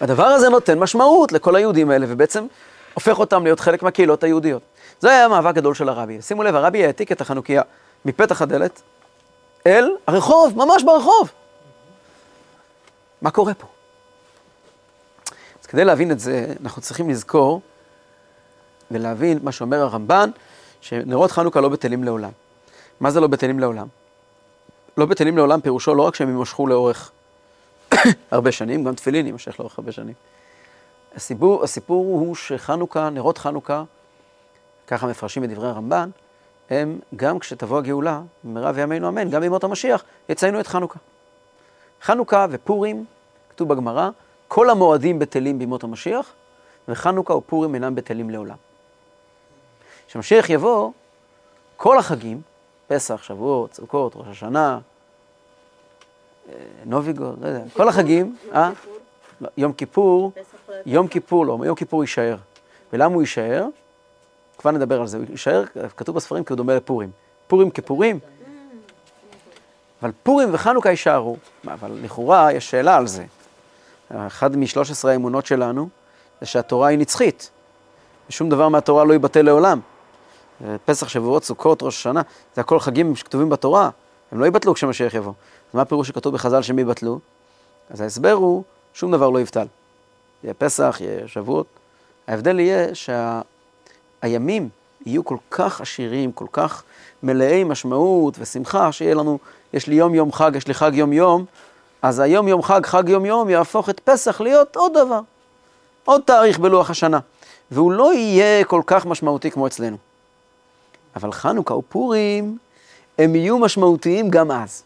הדבר הזה נותן משמעות לכל היהודים האלה, ובעצם הופך אותם להיות חלק מהקהילות היהודיות. זה היה המאבק הגדול של הרבי. שימו לב, הרבי העתיק את החנוכיה מפתח הדלת אל הרחוב, ממש ברחוב. מה קורה פה? אז כדי להבין את זה, אנחנו צריכים לזכור ולהבין מה שאומר הרמב"ן, שנרות חנוכה לא בטלים לעולם. מה זה לא בטלים לעולם? לא בטלים לעולם פירושו לא רק שהם יימשכו לאורך הרבה שנים, גם תפילין יימשך לאורך הרבה שנים. הסיפור, הסיפור הוא שחנוכה, נרות חנוכה, ככה מפרשים בדברי הרמב"ן, הם גם כשתבוא הגאולה, במהרה בימינו אמן, גם בימות המשיח, יציינו את חנוכה. חנוכה ופורים, כתוב בגמרא, כל המועדים בטלים בימות המשיח, וחנוכה ופורים אינם בטלים לעולם. כשמשיח יבוא, כל החגים, פסח, שבועות, סוכות, ראש השנה, אה, נוביגוד, לא יודע, כל החגים, אה? יום כיפור. יום כיפור לא, יום כיפור יישאר. ולמה הוא יישאר? כבר נדבר על זה. הוא יישאר, כתוב בספרים, כי הוא דומה לפורים. פורים כפורים, אבל פורים וחנוכה יישארו. אבל לכאורה יש שאלה על זה. אחד משלוש עשרה האמונות שלנו זה שהתורה היא נצחית. ושום דבר מהתורה לא ייבטל לעולם. פסח, שבועות, סוכות, ראש השנה, זה הכל חגים שכתובים בתורה. הם לא ייבטלו כשמשיח יבוא. אז מה הפירוש שכתוב בחז"ל שהם ייבטלו? אז ההסבר הוא, שום דבר לא יבטל. יהיה פסח, יהיה שבועות. ההבדל יהיה שהימים יהיו כל כך עשירים, כל כך מלאי משמעות ושמחה, שיהיה לנו, יש לי יום יום חג, יש לי חג יום יום, אז היום יום חג, חג יום יום, יהפוך את פסח להיות עוד דבר. עוד תאריך בלוח השנה. והוא לא יהיה כל כך משמעותי כמו אצלנו. אבל חנוכה ופורים, הם יהיו משמעותיים גם אז.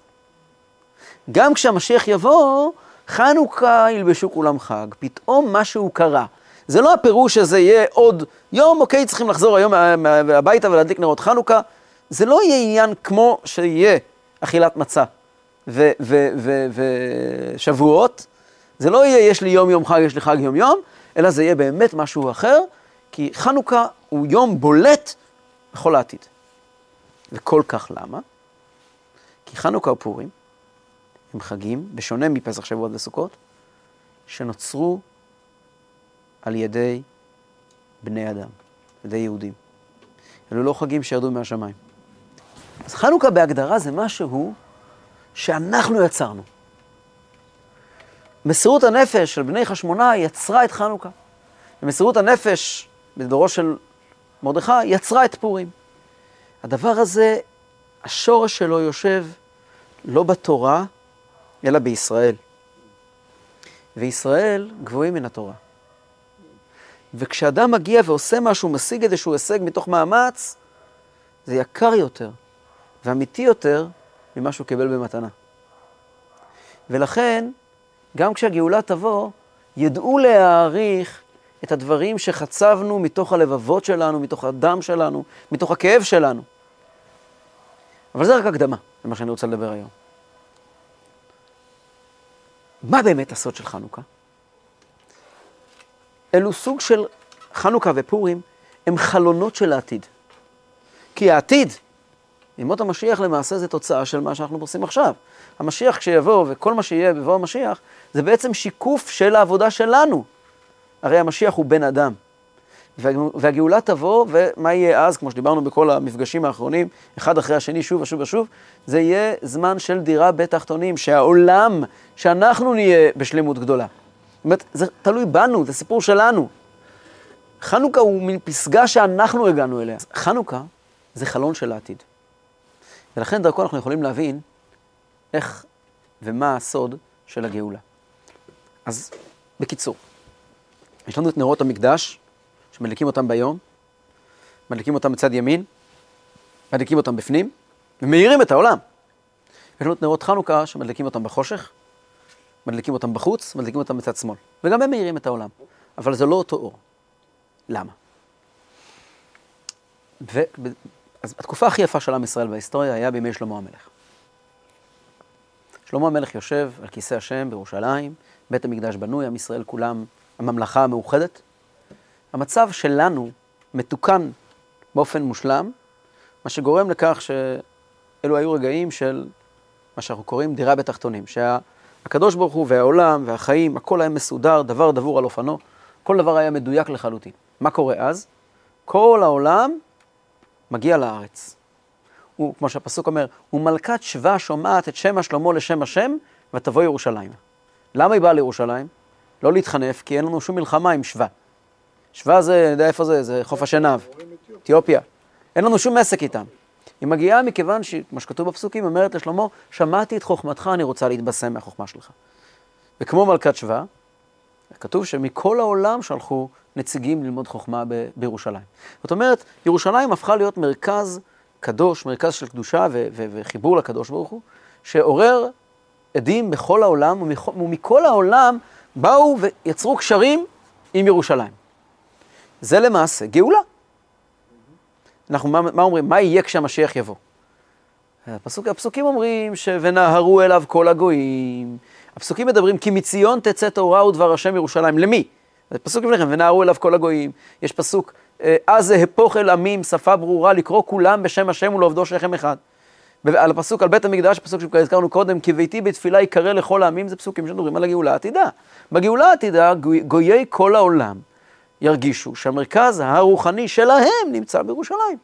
גם כשהמשיח יבוא, חנוכה ילבשו כולם חג, פתאום משהו קרה. זה לא הפירוש שזה יהיה עוד יום, אוקיי, צריכים לחזור היום הביתה ולהדליק נרות חנוכה. זה לא יהיה עניין כמו שיהיה אכילת מצה ושבועות. זה לא יהיה יש לי יום יום חג, יש לי חג יום יום, אלא זה יהיה באמת משהו אחר, כי חנוכה הוא יום בולט בכל העתיד. וכל כך למה? כי חנוכה ופורים הם חגים, בשונה מפסח, שבועות וסוכות, שנוצרו על ידי בני אדם, על ידי יהודים. אלו לא חגים שירדו מהשמיים. אז חנוכה בהגדרה זה משהו שאנחנו יצרנו. מסירות הנפש של בני חשמונאי יצרה את חנוכה. ומסירות הנפש בדורו של מרדכי יצרה את פורים. הדבר הזה, השורש שלו יושב לא בתורה, אלא בישראל. וישראל גבוהים מן התורה. וכשאדם מגיע ועושה משהו, משיג איזשהו הישג מתוך מאמץ, זה יקר יותר ואמיתי יותר ממה שהוא קיבל במתנה. ולכן, גם כשהגאולה תבוא, ידעו להעריך את הדברים שחצבנו מתוך הלבבות שלנו, מתוך הדם שלנו, מתוך הכאב שלנו. אבל זה רק הקדמה למה שאני רוצה לדבר היום. מה באמת הסוד של חנוכה? אלו סוג של חנוכה ופורים, הם חלונות של העתיד. כי העתיד, ימות המשיח למעשה זה תוצאה של מה שאנחנו עושים עכשיו. המשיח כשיבוא וכל מה שיהיה בבוא המשיח, זה בעצם שיקוף של העבודה שלנו. הרי המשיח הוא בן אדם. והגאולה תבוא, ומה יהיה אז, כמו שדיברנו בכל המפגשים האחרונים, אחד אחרי השני, שוב ושוב ושוב, זה יהיה זמן של דירה בתחתונים, שהעולם, שאנחנו נהיה בשלמות גדולה. אומרת, זה תלוי בנו, זה סיפור שלנו. חנוכה הוא מין פסגה שאנחנו הגענו אליה. חנוכה זה חלון של העתיד. ולכן דרכו אנחנו יכולים להבין איך ומה הסוד של הגאולה. אז בקיצור, יש לנו את נרות המקדש, שמדליקים אותם ביום, מדליקים אותם בצד ימין, מדליקים אותם בפנים, ומאירים את העולם. יש לנו את נרות חנוכה שמדליקים אותם בחושך, מדליקים אותם בחוץ, מדליקים אותם בצד שמאל. וגם הם מאירים את העולם. אבל זה לא אותו אור. למה? ו... אז התקופה הכי יפה של עם ישראל בהיסטוריה היה בימי שלמה המלך. שלמה המלך יושב על כיסא השם בירושלים, בית המקדש בנוי, עם ישראל כולם, הממלכה המאוחדת. המצב שלנו מתוקן באופן מושלם, מה שגורם לכך שאלו היו רגעים של מה שאנחנו קוראים דירה בתחתונים, שהקדוש ברוך הוא והעולם והחיים, הכל היה מסודר, דבר דבור על אופנו, כל דבר היה מדויק לחלוטין. מה קורה אז? כל העולם מגיע לארץ. הוא, כמו שהפסוק אומר, ומלכת שבא שומעת את שם השלמה לשם השם, ותבוא ירושלים. למה היא באה לירושלים? לא להתחנף, כי אין לנו שום מלחמה עם שבא. שבא זה, אני יודע איפה זה, זה חוף השנהב, אתיופיה. אין לנו שום עסק איתם. היא מגיעה מכיוון שמה שכתוב בפסוקים, אומרת לשלמה, שמעתי את חוכמתך, אני רוצה להתבשם מהחוכמה שלך. וכמו מלכת שבא, כתוב שמכל העולם שלחו נציגים ללמוד חוכמה ב- בירושלים. זאת אומרת, ירושלים הפכה להיות מרכז קדוש, מרכז של קדושה ו- ו- וחיבור לקדוש ברוך הוא, שעורר עדים בכל העולם, ומכ- ומכל העולם באו ויצרו קשרים עם ירושלים. זה למעשה גאולה. אנחנו מה, מה אומרים? מה יהיה כשהמשיח יבוא? הפסוק, הפסוקים אומרים ש"ונהרו אליו כל הגויים". הפסוקים מדברים כי מציון תצא תורה ודבר השם ירושלים. למי? זה פסוק לפניכם, ונהרו אליו כל הגויים. יש פסוק, אה, אז זה הפוך אל עמים, שפה ברורה, לקרוא כולם בשם השם ולעובדו שכם אחד. על הפסוק על בית המקדש, פסוק שכבר הזכרנו קודם, כי ביתי בתפילה יקרא לכל העמים, זה פסוקים שמדברים על הגאולה העתידה. בגאולה העתידה, גויי כל העולם ירגישו שהמרכז הרוחני שלהם נמצא בירושלים.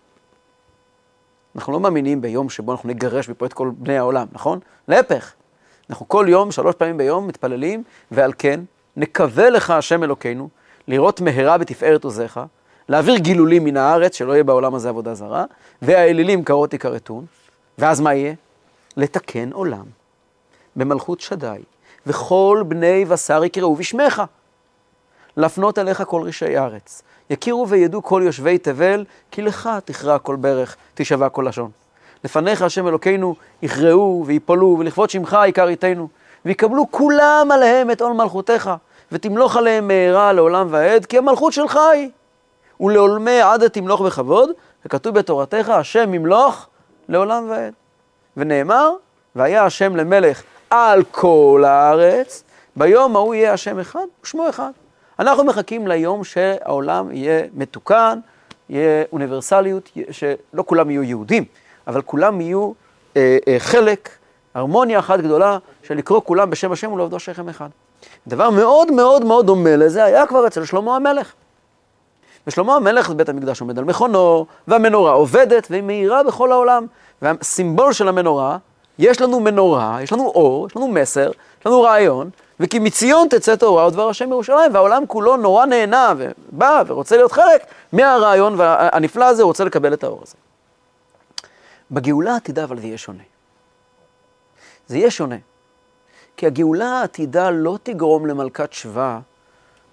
אנחנו לא מאמינים ביום שבו אנחנו נגרש מפה את כל בני העולם, נכון? להפך. אנחנו כל יום, שלוש פעמים ביום, מתפללים, ועל כן נקווה לך, השם אלוקינו, לראות מהרה בתפארת עוזיך, להעביר גילולים מן הארץ, שלא יהיה בעולם הזה עבודה זרה, והאלילים קרות יכרתון, ואז מה יהיה? לתקן עולם במלכות שדי, וכל בני בשר יקראו בשמך. להפנות אליך כל רשעי הארץ. יכירו וידעו כל יושבי תבל, כי לך תכרע כל ברך, תשבע כל לשון. לפניך, השם אלוקינו, יכרעו ויפולו, ולכבוד שמך עיקר איתנו. ויקבלו כולם עליהם את עול מלכותך, ותמלוך עליהם מהרה לעולם ועד, כי המלכות שלך היא. ולעולמי עד תמלוך בכבוד, וכתוב בתורתך, השם ימלוך לעולם ועד. ונאמר, והיה השם למלך על כל הארץ, ביום ההוא יהיה השם אחד ושמו אחד. אנחנו מחכים ליום שהעולם יהיה מתוקן, יהיה אוניברסליות, שלא כולם יהיו יהודים, אבל כולם יהיו אה, אה, חלק, הרמוניה אחת גדולה, של לקרוא כולם בשם השם ולעובדו שכם אחד. דבר מאוד מאוד מאוד דומה לזה היה כבר אצל שלמה המלך. ושלמה המלך בית המקדש עומד על מכונו, והמנורה עובדת והיא מאירה בכל העולם. והסימבול של המנורה, יש לנו מנורה, יש לנו אור, יש לנו מסר, יש לנו רעיון, וכי מציון תצא תורה ודבר השם ירושלים, והעולם כולו נורא נהנה ובא ורוצה להיות חלק מהרעיון הנפלא הזה, רוצה לקבל את האור הזה. בגאולה העתידה אבל זה יהיה שונה. זה יהיה שונה. כי הגאולה העתידה לא תגרום למלכת שבא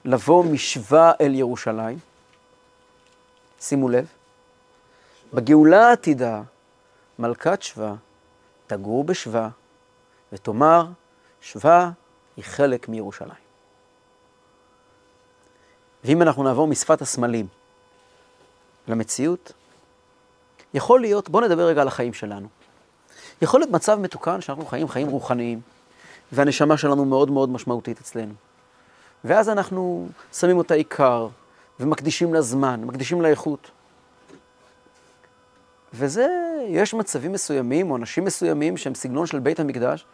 לבוא משבא אל ירושלים. שימו לב, בגאולה העתידה, מלכת שבא תגור בשבא ותאמר, שבא היא חלק מירושלים. ואם אנחנו נעבור משפת הסמלים למציאות, יכול להיות, בואו נדבר רגע על החיים שלנו. יכול להיות מצב מתוקן שאנחנו חיים חיים רוחניים, והנשמה שלנו מאוד מאוד משמעותית אצלנו. ואז אנחנו שמים אותה עיקר, ומקדישים לה זמן, מקדישים לה איכות. וזה, יש מצבים מסוימים, או אנשים מסוימים שהם סגנון של בית המקדש,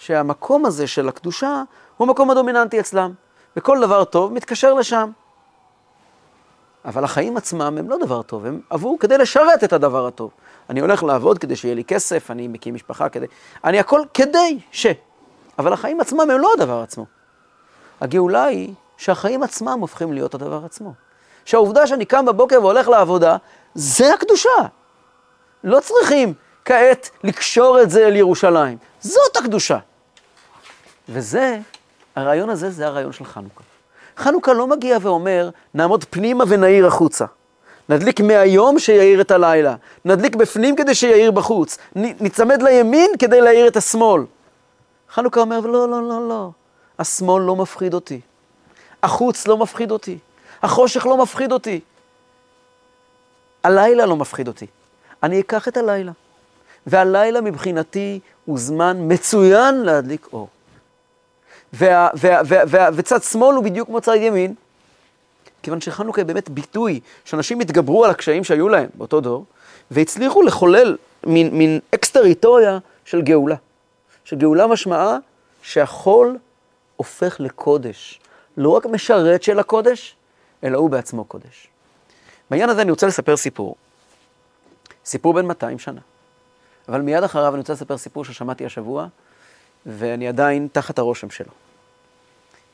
שהמקום הזה של הקדושה הוא המקום הדומיננטי אצלם, וכל דבר טוב מתקשר לשם. אבל החיים עצמם הם לא דבר טוב, הם עברו כדי לשרת את הדבר הטוב. אני הולך לעבוד כדי שיהיה לי כסף, אני מקים משפחה כדי... אני הכל כדי ש... אבל החיים עצמם הם לא הדבר עצמו. הגאולה היא שהחיים עצמם הופכים להיות הדבר עצמו. שהעובדה שאני קם בבוקר והולך לעבודה, זה הקדושה. לא צריכים כעת לקשור את זה אל ירושלים. זאת הקדושה. וזה, הרעיון הזה זה הרעיון של חנוכה. חנוכה לא מגיע ואומר, נעמוד פנימה ונעיר החוצה. נדליק מהיום שיאיר את הלילה. נדליק בפנים כדי שיאיר בחוץ. ניצמד לימין כדי להאיר את השמאל. חנוכה אומר, לא, לא, לא, לא. השמאל לא מפחיד אותי. החוץ לא מפחיד אותי. החושך לא מפחיד אותי. הלילה לא מפחיד אותי. אני אקח את הלילה. והלילה מבחינתי הוא זמן מצוין להדליק אור. וצד שמאל הוא בדיוק כמו צד ימין, כיוון שחנוכה באמת ביטוי שאנשים התגברו על הקשיים שהיו להם באותו דור, והצליחו לחולל מין, מין אקס-טריטוריה של גאולה. שגאולה משמעה שהחול הופך לקודש. לא רק משרת של הקודש, אלא הוא בעצמו קודש. בעניין הזה אני רוצה לספר סיפור. סיפור בן 200 שנה. אבל מיד אחריו אני רוצה לספר סיפור ששמעתי השבוע, ואני עדיין תחת הרושם שלו.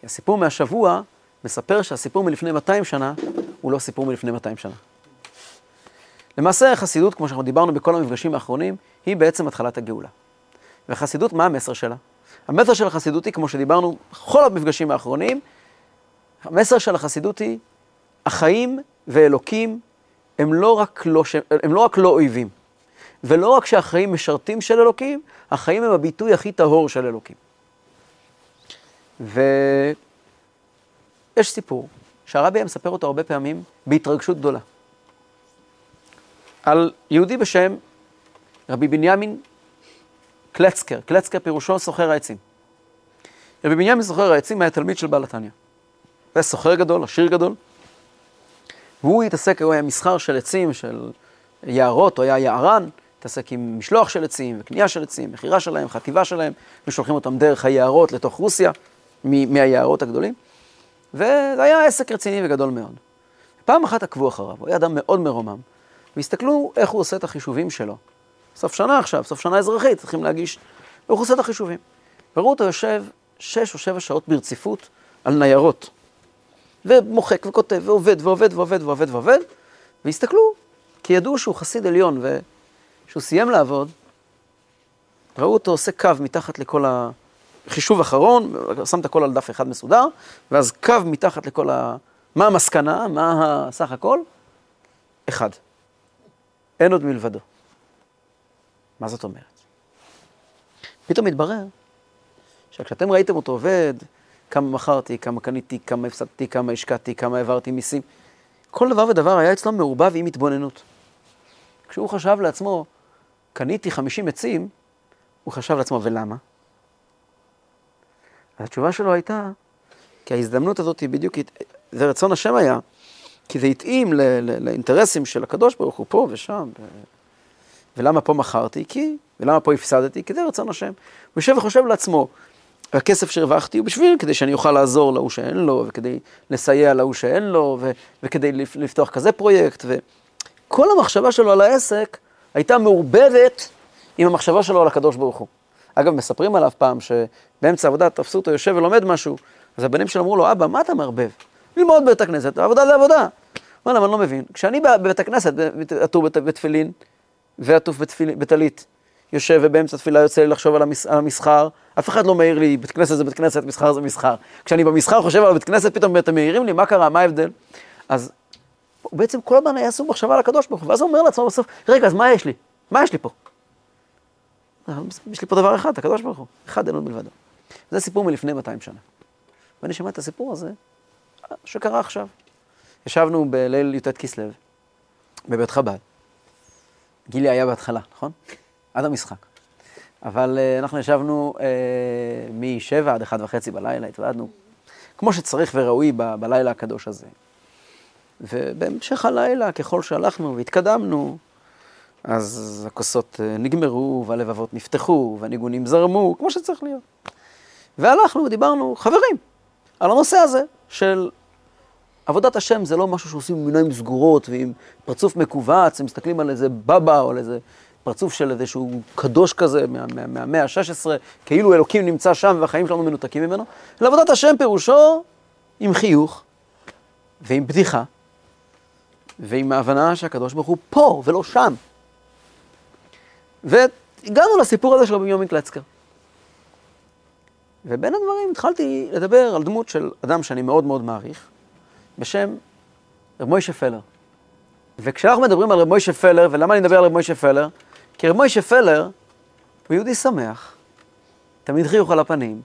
הסיפור מהשבוע מספר שהסיפור מלפני 200 שנה הוא לא סיפור מלפני 200 שנה. למעשה החסידות, כמו שאנחנו דיברנו בכל המפגשים האחרונים, היא בעצם התחלת הגאולה. והחסידות, מה המסר שלה? המסר של החסידות היא, כמו שדיברנו בכל המפגשים האחרונים, המסר של החסידות היא, החיים ואלוקים הם לא רק לא, הם לא, רק לא אויבים. ולא רק שהחיים משרתים של אלוקים, החיים הם הביטוי הכי טהור של אלוקים. ויש סיפור שהרבי היה מספר אותו הרבה פעמים בהתרגשות גדולה. על יהודי בשם רבי בנימין קלצקר, קלצקר פירושו סוחר העצים. רבי בנימין סוחר העצים היה תלמיד של בעל התניא. היה סוחר גדול, עשיר גדול, והוא התעסק, הוא היה מסחר של עצים, של יערות, הוא היה יערן, התעסק עם משלוח של עצים וקנייה של עצים, מכירה שלהם, חטיבה שלהם, ושולחים אותם דרך היערות לתוך רוסיה, מהיערות הגדולים. וזה היה עסק רציני וגדול מאוד. פעם אחת עקבו אחריו, הוא היה אדם מאוד מרומם, והסתכלו איך הוא עושה את החישובים שלו. סוף שנה עכשיו, סוף שנה אזרחית, צריכים להגיש, ואיך הוא עושה את החישובים. וראו אותו יושב שש או שבע שעות ברציפות על ניירות. ומוחק וכותב ועובד ועובד ועובד ועובד ועובד, והסתכלו, כי ידעו שהוא חסיד עליון, וכשהוא סיים לעבוד, ראו אותו עושה קו מתחת לכל החישוב האחרון, שם את הכל על דף אחד מסודר, ואז קו מתחת לכל ה... מה המסקנה, מה הסך הכל? אחד. אין עוד מלבדו. מה זאת אומרת? פתאום מתברר שכשאתם ראיתם אותו עובד, כמה מכרתי, כמה קניתי, כמה הפסדתי, כמה השקעתי, כמה העברתי מיסים. כל דבר ודבר היה אצלו מעורבב עם התבוננות. כשהוא חשב לעצמו, קניתי 50 עצים, הוא חשב לעצמו, ולמה? התשובה שלו הייתה, כי ההזדמנות הזאת היא בדיוק, זה רצון השם היה, כי זה התאים ל- ל- לאינטרסים של הקדוש ברוך הוא פה ושם. ו... ולמה פה מכרתי? כי, ולמה פה הפסדתי? כי זה רצון השם. הוא יושב וחושב לעצמו, והכסף שהרווחתי הוא בשביל, כדי שאני אוכל לעזור להוא שאין לו, וכדי לסייע להוא שאין לו, ו- וכדי לפתוח כזה פרויקט, וכל המחשבה שלו על העסק הייתה מעורבבת עם המחשבה שלו על הקדוש ברוך הוא. אגב, מספרים עליו פעם שבאמצע העבודה תפסו אותו יושב ולומד משהו, אז הבנים שלו אמרו לו, אבא, מה אתה מערבב? ללמוד בבית הכנסת, עבודה זה עבודה. הוא אומר להם, אני לא מבין. כשאני בבית הכנסת, עטור בתפילין ועטוף בטלית, יושב ובאמצע תפילה יוצא לי לחשוב על המסחר, אף אחד לא מעיר לי, בית כנסת זה בית כנסת, מסחר זה מסחר. כשאני במסחר חושב על בית כנסת, פתאום אתם מעירים לי, מה קרה, מה ההבדל? אז בעצם כל הזמן היה עסוק מחשבה על הקדוש ברוך הוא, ואז הוא אומר לעצמו בסוף, רגע, אז מה יש לי? מה יש לי פה? יש לי פה דבר אחד, הקדוש ברוך הוא, אחד אין עוד מלבדו. זה סיפור מלפני 200 שנה. ואני שמע את הסיפור הזה, שקרה עכשיו. ישבנו בליל י"ט כסלו, בבית חב"ד. גילי היה בהתחלה, נכון? עד המשחק. אבל uh, אנחנו ישבנו uh, משבע עד אחד וחצי בלילה, התוועדנו, כמו שצריך וראוי ב- בלילה הקדוש הזה. ובהמשך הלילה, ככל שהלכנו והתקדמנו, אז הכוסות uh, נגמרו, והלבבות נפתחו, והניגונים זרמו, כמו שצריך להיות. והלכנו ודיברנו, חברים, על הנושא הזה של עבודת השם זה לא משהו שעושים עם עיניים סגורות ועם פרצוף מכווץ, ומסתכלים על איזה בבא או על איזה פרצוף של איזשהו קדוש כזה מהמאה מה, מה, ה-16, כאילו אלוקים נמצא שם והחיים שלנו מנותקים ממנו, אלא עבודת השם פירושו עם חיוך ועם בדיחה ועם ההבנה שהקדוש ברוך הוא פה ולא שם. והגענו לסיפור הזה של רבי יומי קלצקר. ובין הדברים התחלתי לדבר על דמות של אדם שאני מאוד מאוד מעריך, בשם רב מוישה פלר. וכשאנחנו מדברים על רב מוישה פלר, ולמה אני מדבר על רב מוישה פלר? כי רב מוישה פלר הוא יהודי שמח, תמיד חיוך על הפנים,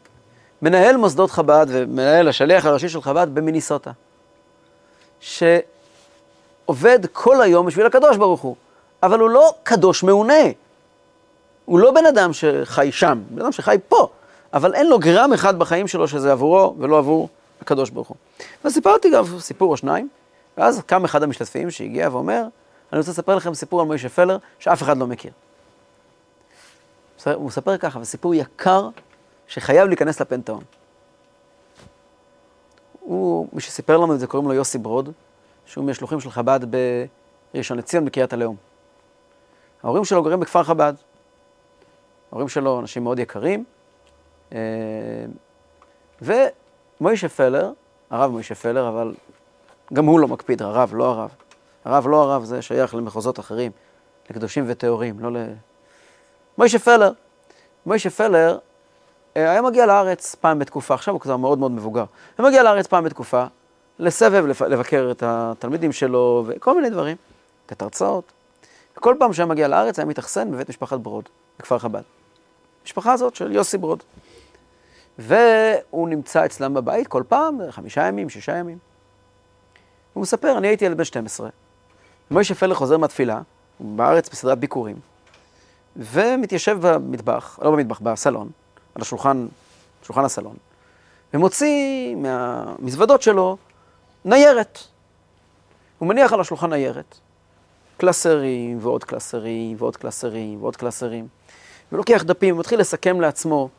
מנהל מוסדות חב"ד ומנהל השליח הראשי של חב"ד במיניסוטה, שעובד כל היום בשביל הקדוש ברוך הוא, אבל הוא לא קדוש מעונה. הוא לא בן אדם שחי שם, בן אדם שחי פה, אבל אין לו גרם אחד בחיים שלו שזה עבורו ולא עבור הקדוש ברוך הוא. וסיפרתי גם סיפור או שניים, ואז קם אחד המשתתפים שהגיע ואומר, אני רוצה לספר לכם סיפור על מוישה פלר שאף אחד לא מכיר. הוא מספר ככה, וסיפור יקר שחייב להיכנס לפנתאון. הוא, מי שסיפר לנו את זה, קוראים לו יוסי ברוד, שהוא מהשלוחים של חב"ד בראשון לציון בקריית הלאום. ההורים שלו גרים בכפר חב"ד. ההורים שלו אנשים מאוד יקרים. אה, ומוישה פלר, הרב מוישה פלר, אבל גם הוא לא מקפיד, הרב, לא הרב. הרב, לא הרב, זה שייך למחוזות אחרים, לקדושים וטהורים, לא ל... מוישה פלר. מוישה פלר אה, היה מגיע לארץ פעם בתקופה, עכשיו הוא כבר מאוד מאוד מבוגר. הוא מגיע לארץ פעם בתקופה, לסבב, לבקר את התלמידים שלו וכל מיני דברים, לתת הרצאות. וכל פעם שהיה מגיע לארץ היה מתאכסן בבית משפחת ברוד, בכפר חב"ד. המשפחה הזאת של יוסי ברוד. והוא נמצא אצלם בבית כל פעם, חמישה ימים, שישה ימים. הוא מספר, אני הייתי ילד בן 12, מוישה פלר חוזר מהתפילה, בארץ בסדרת ביקורים, ומתיישב במטבח, לא במטבח, בסלון, על השולחן, שולחן הסלון, ומוציא מהמזוודות שלו ניירת. הוא מניח על השולחן ניירת, קלסרים ועוד קלסרים ועוד קלסרים ועוד קלסרים, ולוקח דפים ומתחיל לסכם לעצמו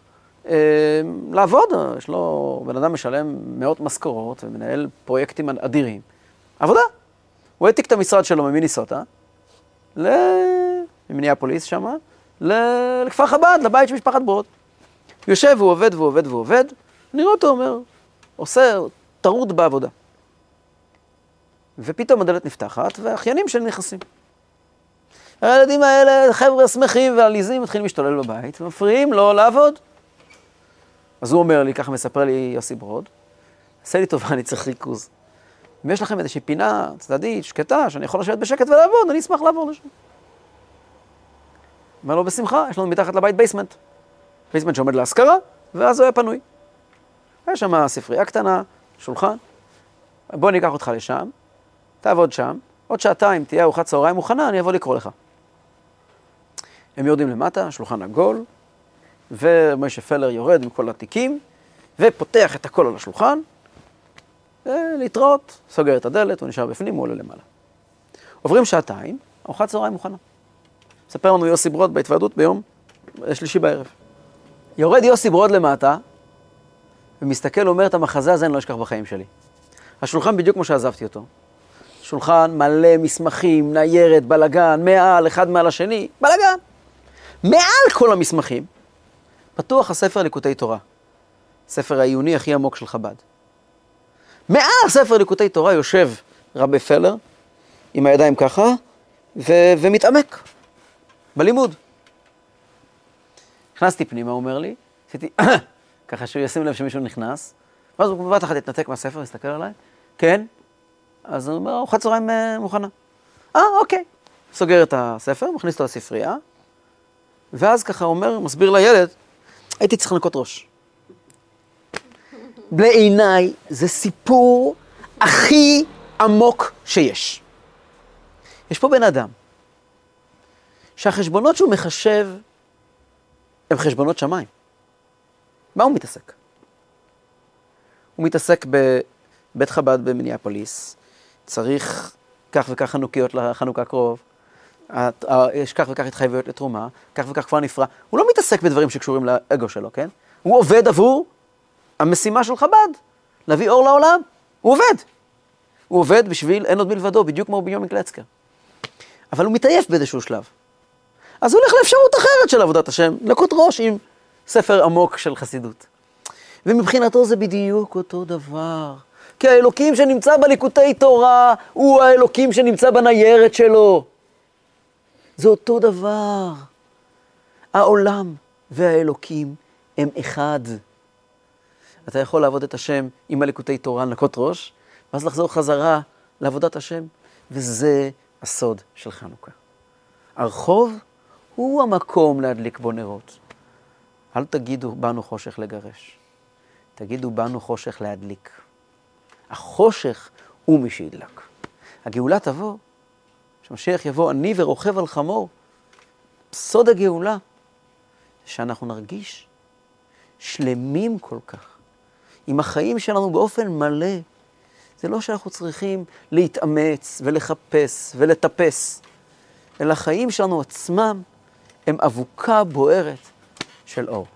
אה, לעבוד, יש לו, בן אדם משלם מאות משכורות ומנהל פרויקטים אדירים. עבודה. הוא העתיק את המשרד שלו ממיניסוטה, למיניאפוליס שמה, לכפר חב"ד, לבית של משפחת ברוט. יושב והוא עובד והוא עובד והוא עובד, נראה אותו אומר, עושה, טרוד בעבודה. ופתאום הדלת נפתחת, והאחיינים שלי נכנסים. הילדים האלה, חבר'ה שמחים ועליזים, מתחילים להשתולל בבית, ומפריעים לו לעבוד. אז הוא אומר לי, ככה מספר לי יוסי ברוד, עשה לי טובה, אני צריך ריכוז. אם יש לכם איזושהי פינה צדדית, שקטה, שאני יכול לשבת בשקט ולעבוד, אני אשמח לעבור לשם. אומר לו, בשמחה, יש לנו מתחת לבית basement. basement שעומד להשכרה, ואז הוא היה פנוי. היה שם ספרייה קטנה, שולחן. בוא אני אקח אותך לשם, תעבוד שם, עוד שעתיים תהיה ארוחת צהריים מוכנה, אני אבוא לקרוא לך. הם יורדים למטה, שולחן עגול, ומשה פלר יורד עם כל התיקים, ופותח את הכל על השולחן, להתראות, סוגר את הדלת, הוא נשאר בפנים, הוא עולה למעלה. עוברים שעתיים, ארוחת צהריים מוכנה. מספר לנו יוסי ברוד בהתוועדות ביום שלישי בערב. יורד יוסי ברוד למטה, ומסתכל, אומר את המחזה הזה אני לא אשכח בחיים שלי. השולחן בדיוק כמו שעזבתי אותו. שולחן מלא מסמכים, ניירת, בלגן, מעל, אחד מעל השני, בלגן. מעל כל המסמכים, פתוח הספר ליקוטי תורה. ספר העיוני הכי עמוק של חב"ד. מעל ספר ליקוטי תורה יושב רבי פלר, עם הידיים ככה, ו- ומתעמק בלימוד. נכנסתי פנימה, הוא אומר לי, עשיתי ככה שהוא ישים לב שמישהו נכנס, ואז הוא בבת אחת התנתק מהספר, הסתכל עליי, כן, אז הוא אומר, ארוחת צהריים אה, מוכנה. אה, אוקיי. סוגר את הספר, מכניס אותו לספרייה, ואז ככה אומר, מסביר לילד, הייתי צריך לנקות ראש. בעיניי זה סיפור הכי עמוק שיש. יש פה בן אדם שהחשבונות שהוא מחשב הם חשבונות שמיים. מה הוא מתעסק? הוא מתעסק בבית חב"ד במיניאפוליס, צריך כך וכך חנוכיות לחנוכה קרוב, יש כך וכך התחייבויות לתרומה, כך וכך כבר נפרע. הוא לא מתעסק בדברים שקשורים לאגו שלו, כן? הוא עובד עבור המשימה של חב"ד, להביא אור לעולם. הוא עובד. הוא עובד בשביל אין עוד מלבדו, בדיוק כמו בנימין קלצקר. אבל הוא מתעייף באיזשהו שלב. אז הוא הולך לאפשרות אחרת של עבודת השם, לקוט ראש עם ספר עמוק של חסידות. ומבחינתו זה בדיוק אותו דבר. כי האלוקים שנמצא בליקוטי תורה הוא האלוקים שנמצא בניירת שלו. זה אותו דבר. העולם והאלוקים הם אחד. אתה יכול לעבוד את השם עם הליקוטי תורה, לנקות ראש, ואז לחזור חזרה לעבודת השם, וזה הסוד של חנוכה. הרחוב הוא המקום להדליק בו נרות. אל תגידו, באנו חושך לגרש. תגידו, באנו חושך להדליק. החושך הוא מי שידלק. הגאולה תבוא, כשמשיח יבוא עני ורוכב על חמור. סוד הגאולה, שאנחנו נרגיש שלמים כל כך, עם החיים שלנו באופן מלא. זה לא שאנחנו צריכים להתאמץ ולחפש ולטפס, אלא החיים שלנו עצמם הם אבוקה בוערת של אור.